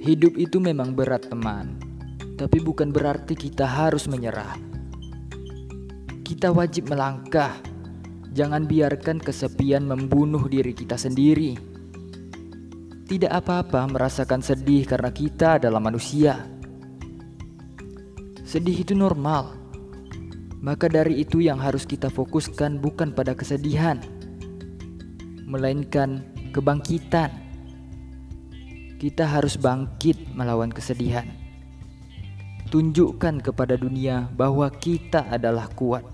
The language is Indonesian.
Hidup itu memang berat, teman, tapi bukan berarti kita harus menyerah. Kita wajib melangkah, jangan biarkan kesepian membunuh diri kita sendiri. Tidak apa-apa merasakan sedih karena kita adalah manusia. Sedih itu normal, maka dari itu yang harus kita fokuskan bukan pada kesedihan, melainkan kebangkitan kita harus bangkit melawan kesedihan. Tunjukkan kepada dunia bahwa kita adalah kuat.